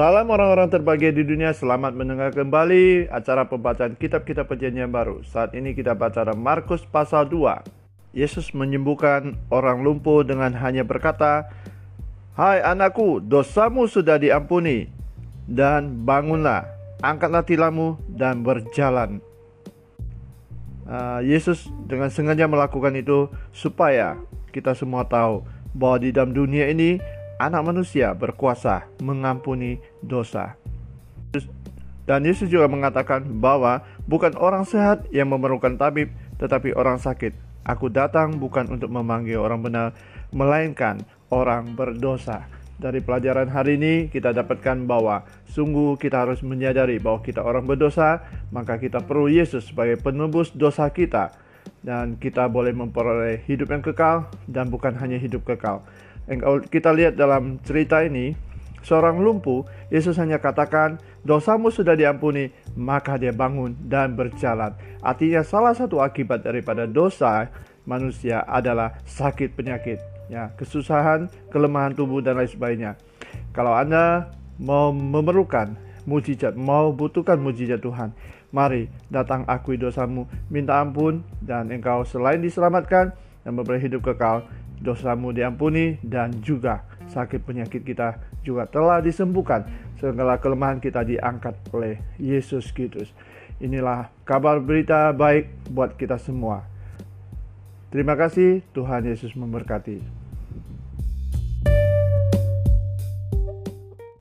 Salam orang-orang terbahagia di dunia, selamat mendengar kembali acara pembacaan kitab-kitab perjanjian baru. Saat ini kita baca Markus pasal 2. Yesus menyembuhkan orang lumpuh dengan hanya berkata, Hai anakku, dosamu sudah diampuni, dan bangunlah, angkatlah tilammu dan berjalan. Uh, Yesus dengan sengaja melakukan itu supaya kita semua tahu bahwa di dalam dunia ini anak manusia berkuasa mengampuni dosa. Dan Yesus juga mengatakan bahwa bukan orang sehat yang memerlukan tabib, tetapi orang sakit. Aku datang bukan untuk memanggil orang benar, melainkan orang berdosa. Dari pelajaran hari ini kita dapatkan bahwa sungguh kita harus menyadari bahwa kita orang berdosa, maka kita perlu Yesus sebagai penebus dosa kita dan kita boleh memperoleh hidup yang kekal dan bukan hanya hidup kekal. Kalau kita lihat dalam cerita ini, seorang lumpuh, Yesus hanya katakan, dosamu sudah diampuni, maka dia bangun dan berjalan. Artinya salah satu akibat daripada dosa manusia adalah sakit penyakit, ya, kesusahan, kelemahan tubuh dan lain sebagainya. Kalau Anda mau memerlukan mujizat, mau butuhkan mujizat Tuhan, mari datang akui dosamu, minta ampun dan engkau selain diselamatkan dan memberi hidup kekal, dosamu diampuni dan juga sakit penyakit kita juga telah disembuhkan. Segala kelemahan kita diangkat oleh Yesus Kristus. Inilah kabar berita baik buat kita semua. Terima kasih, Tuhan Yesus memberkati.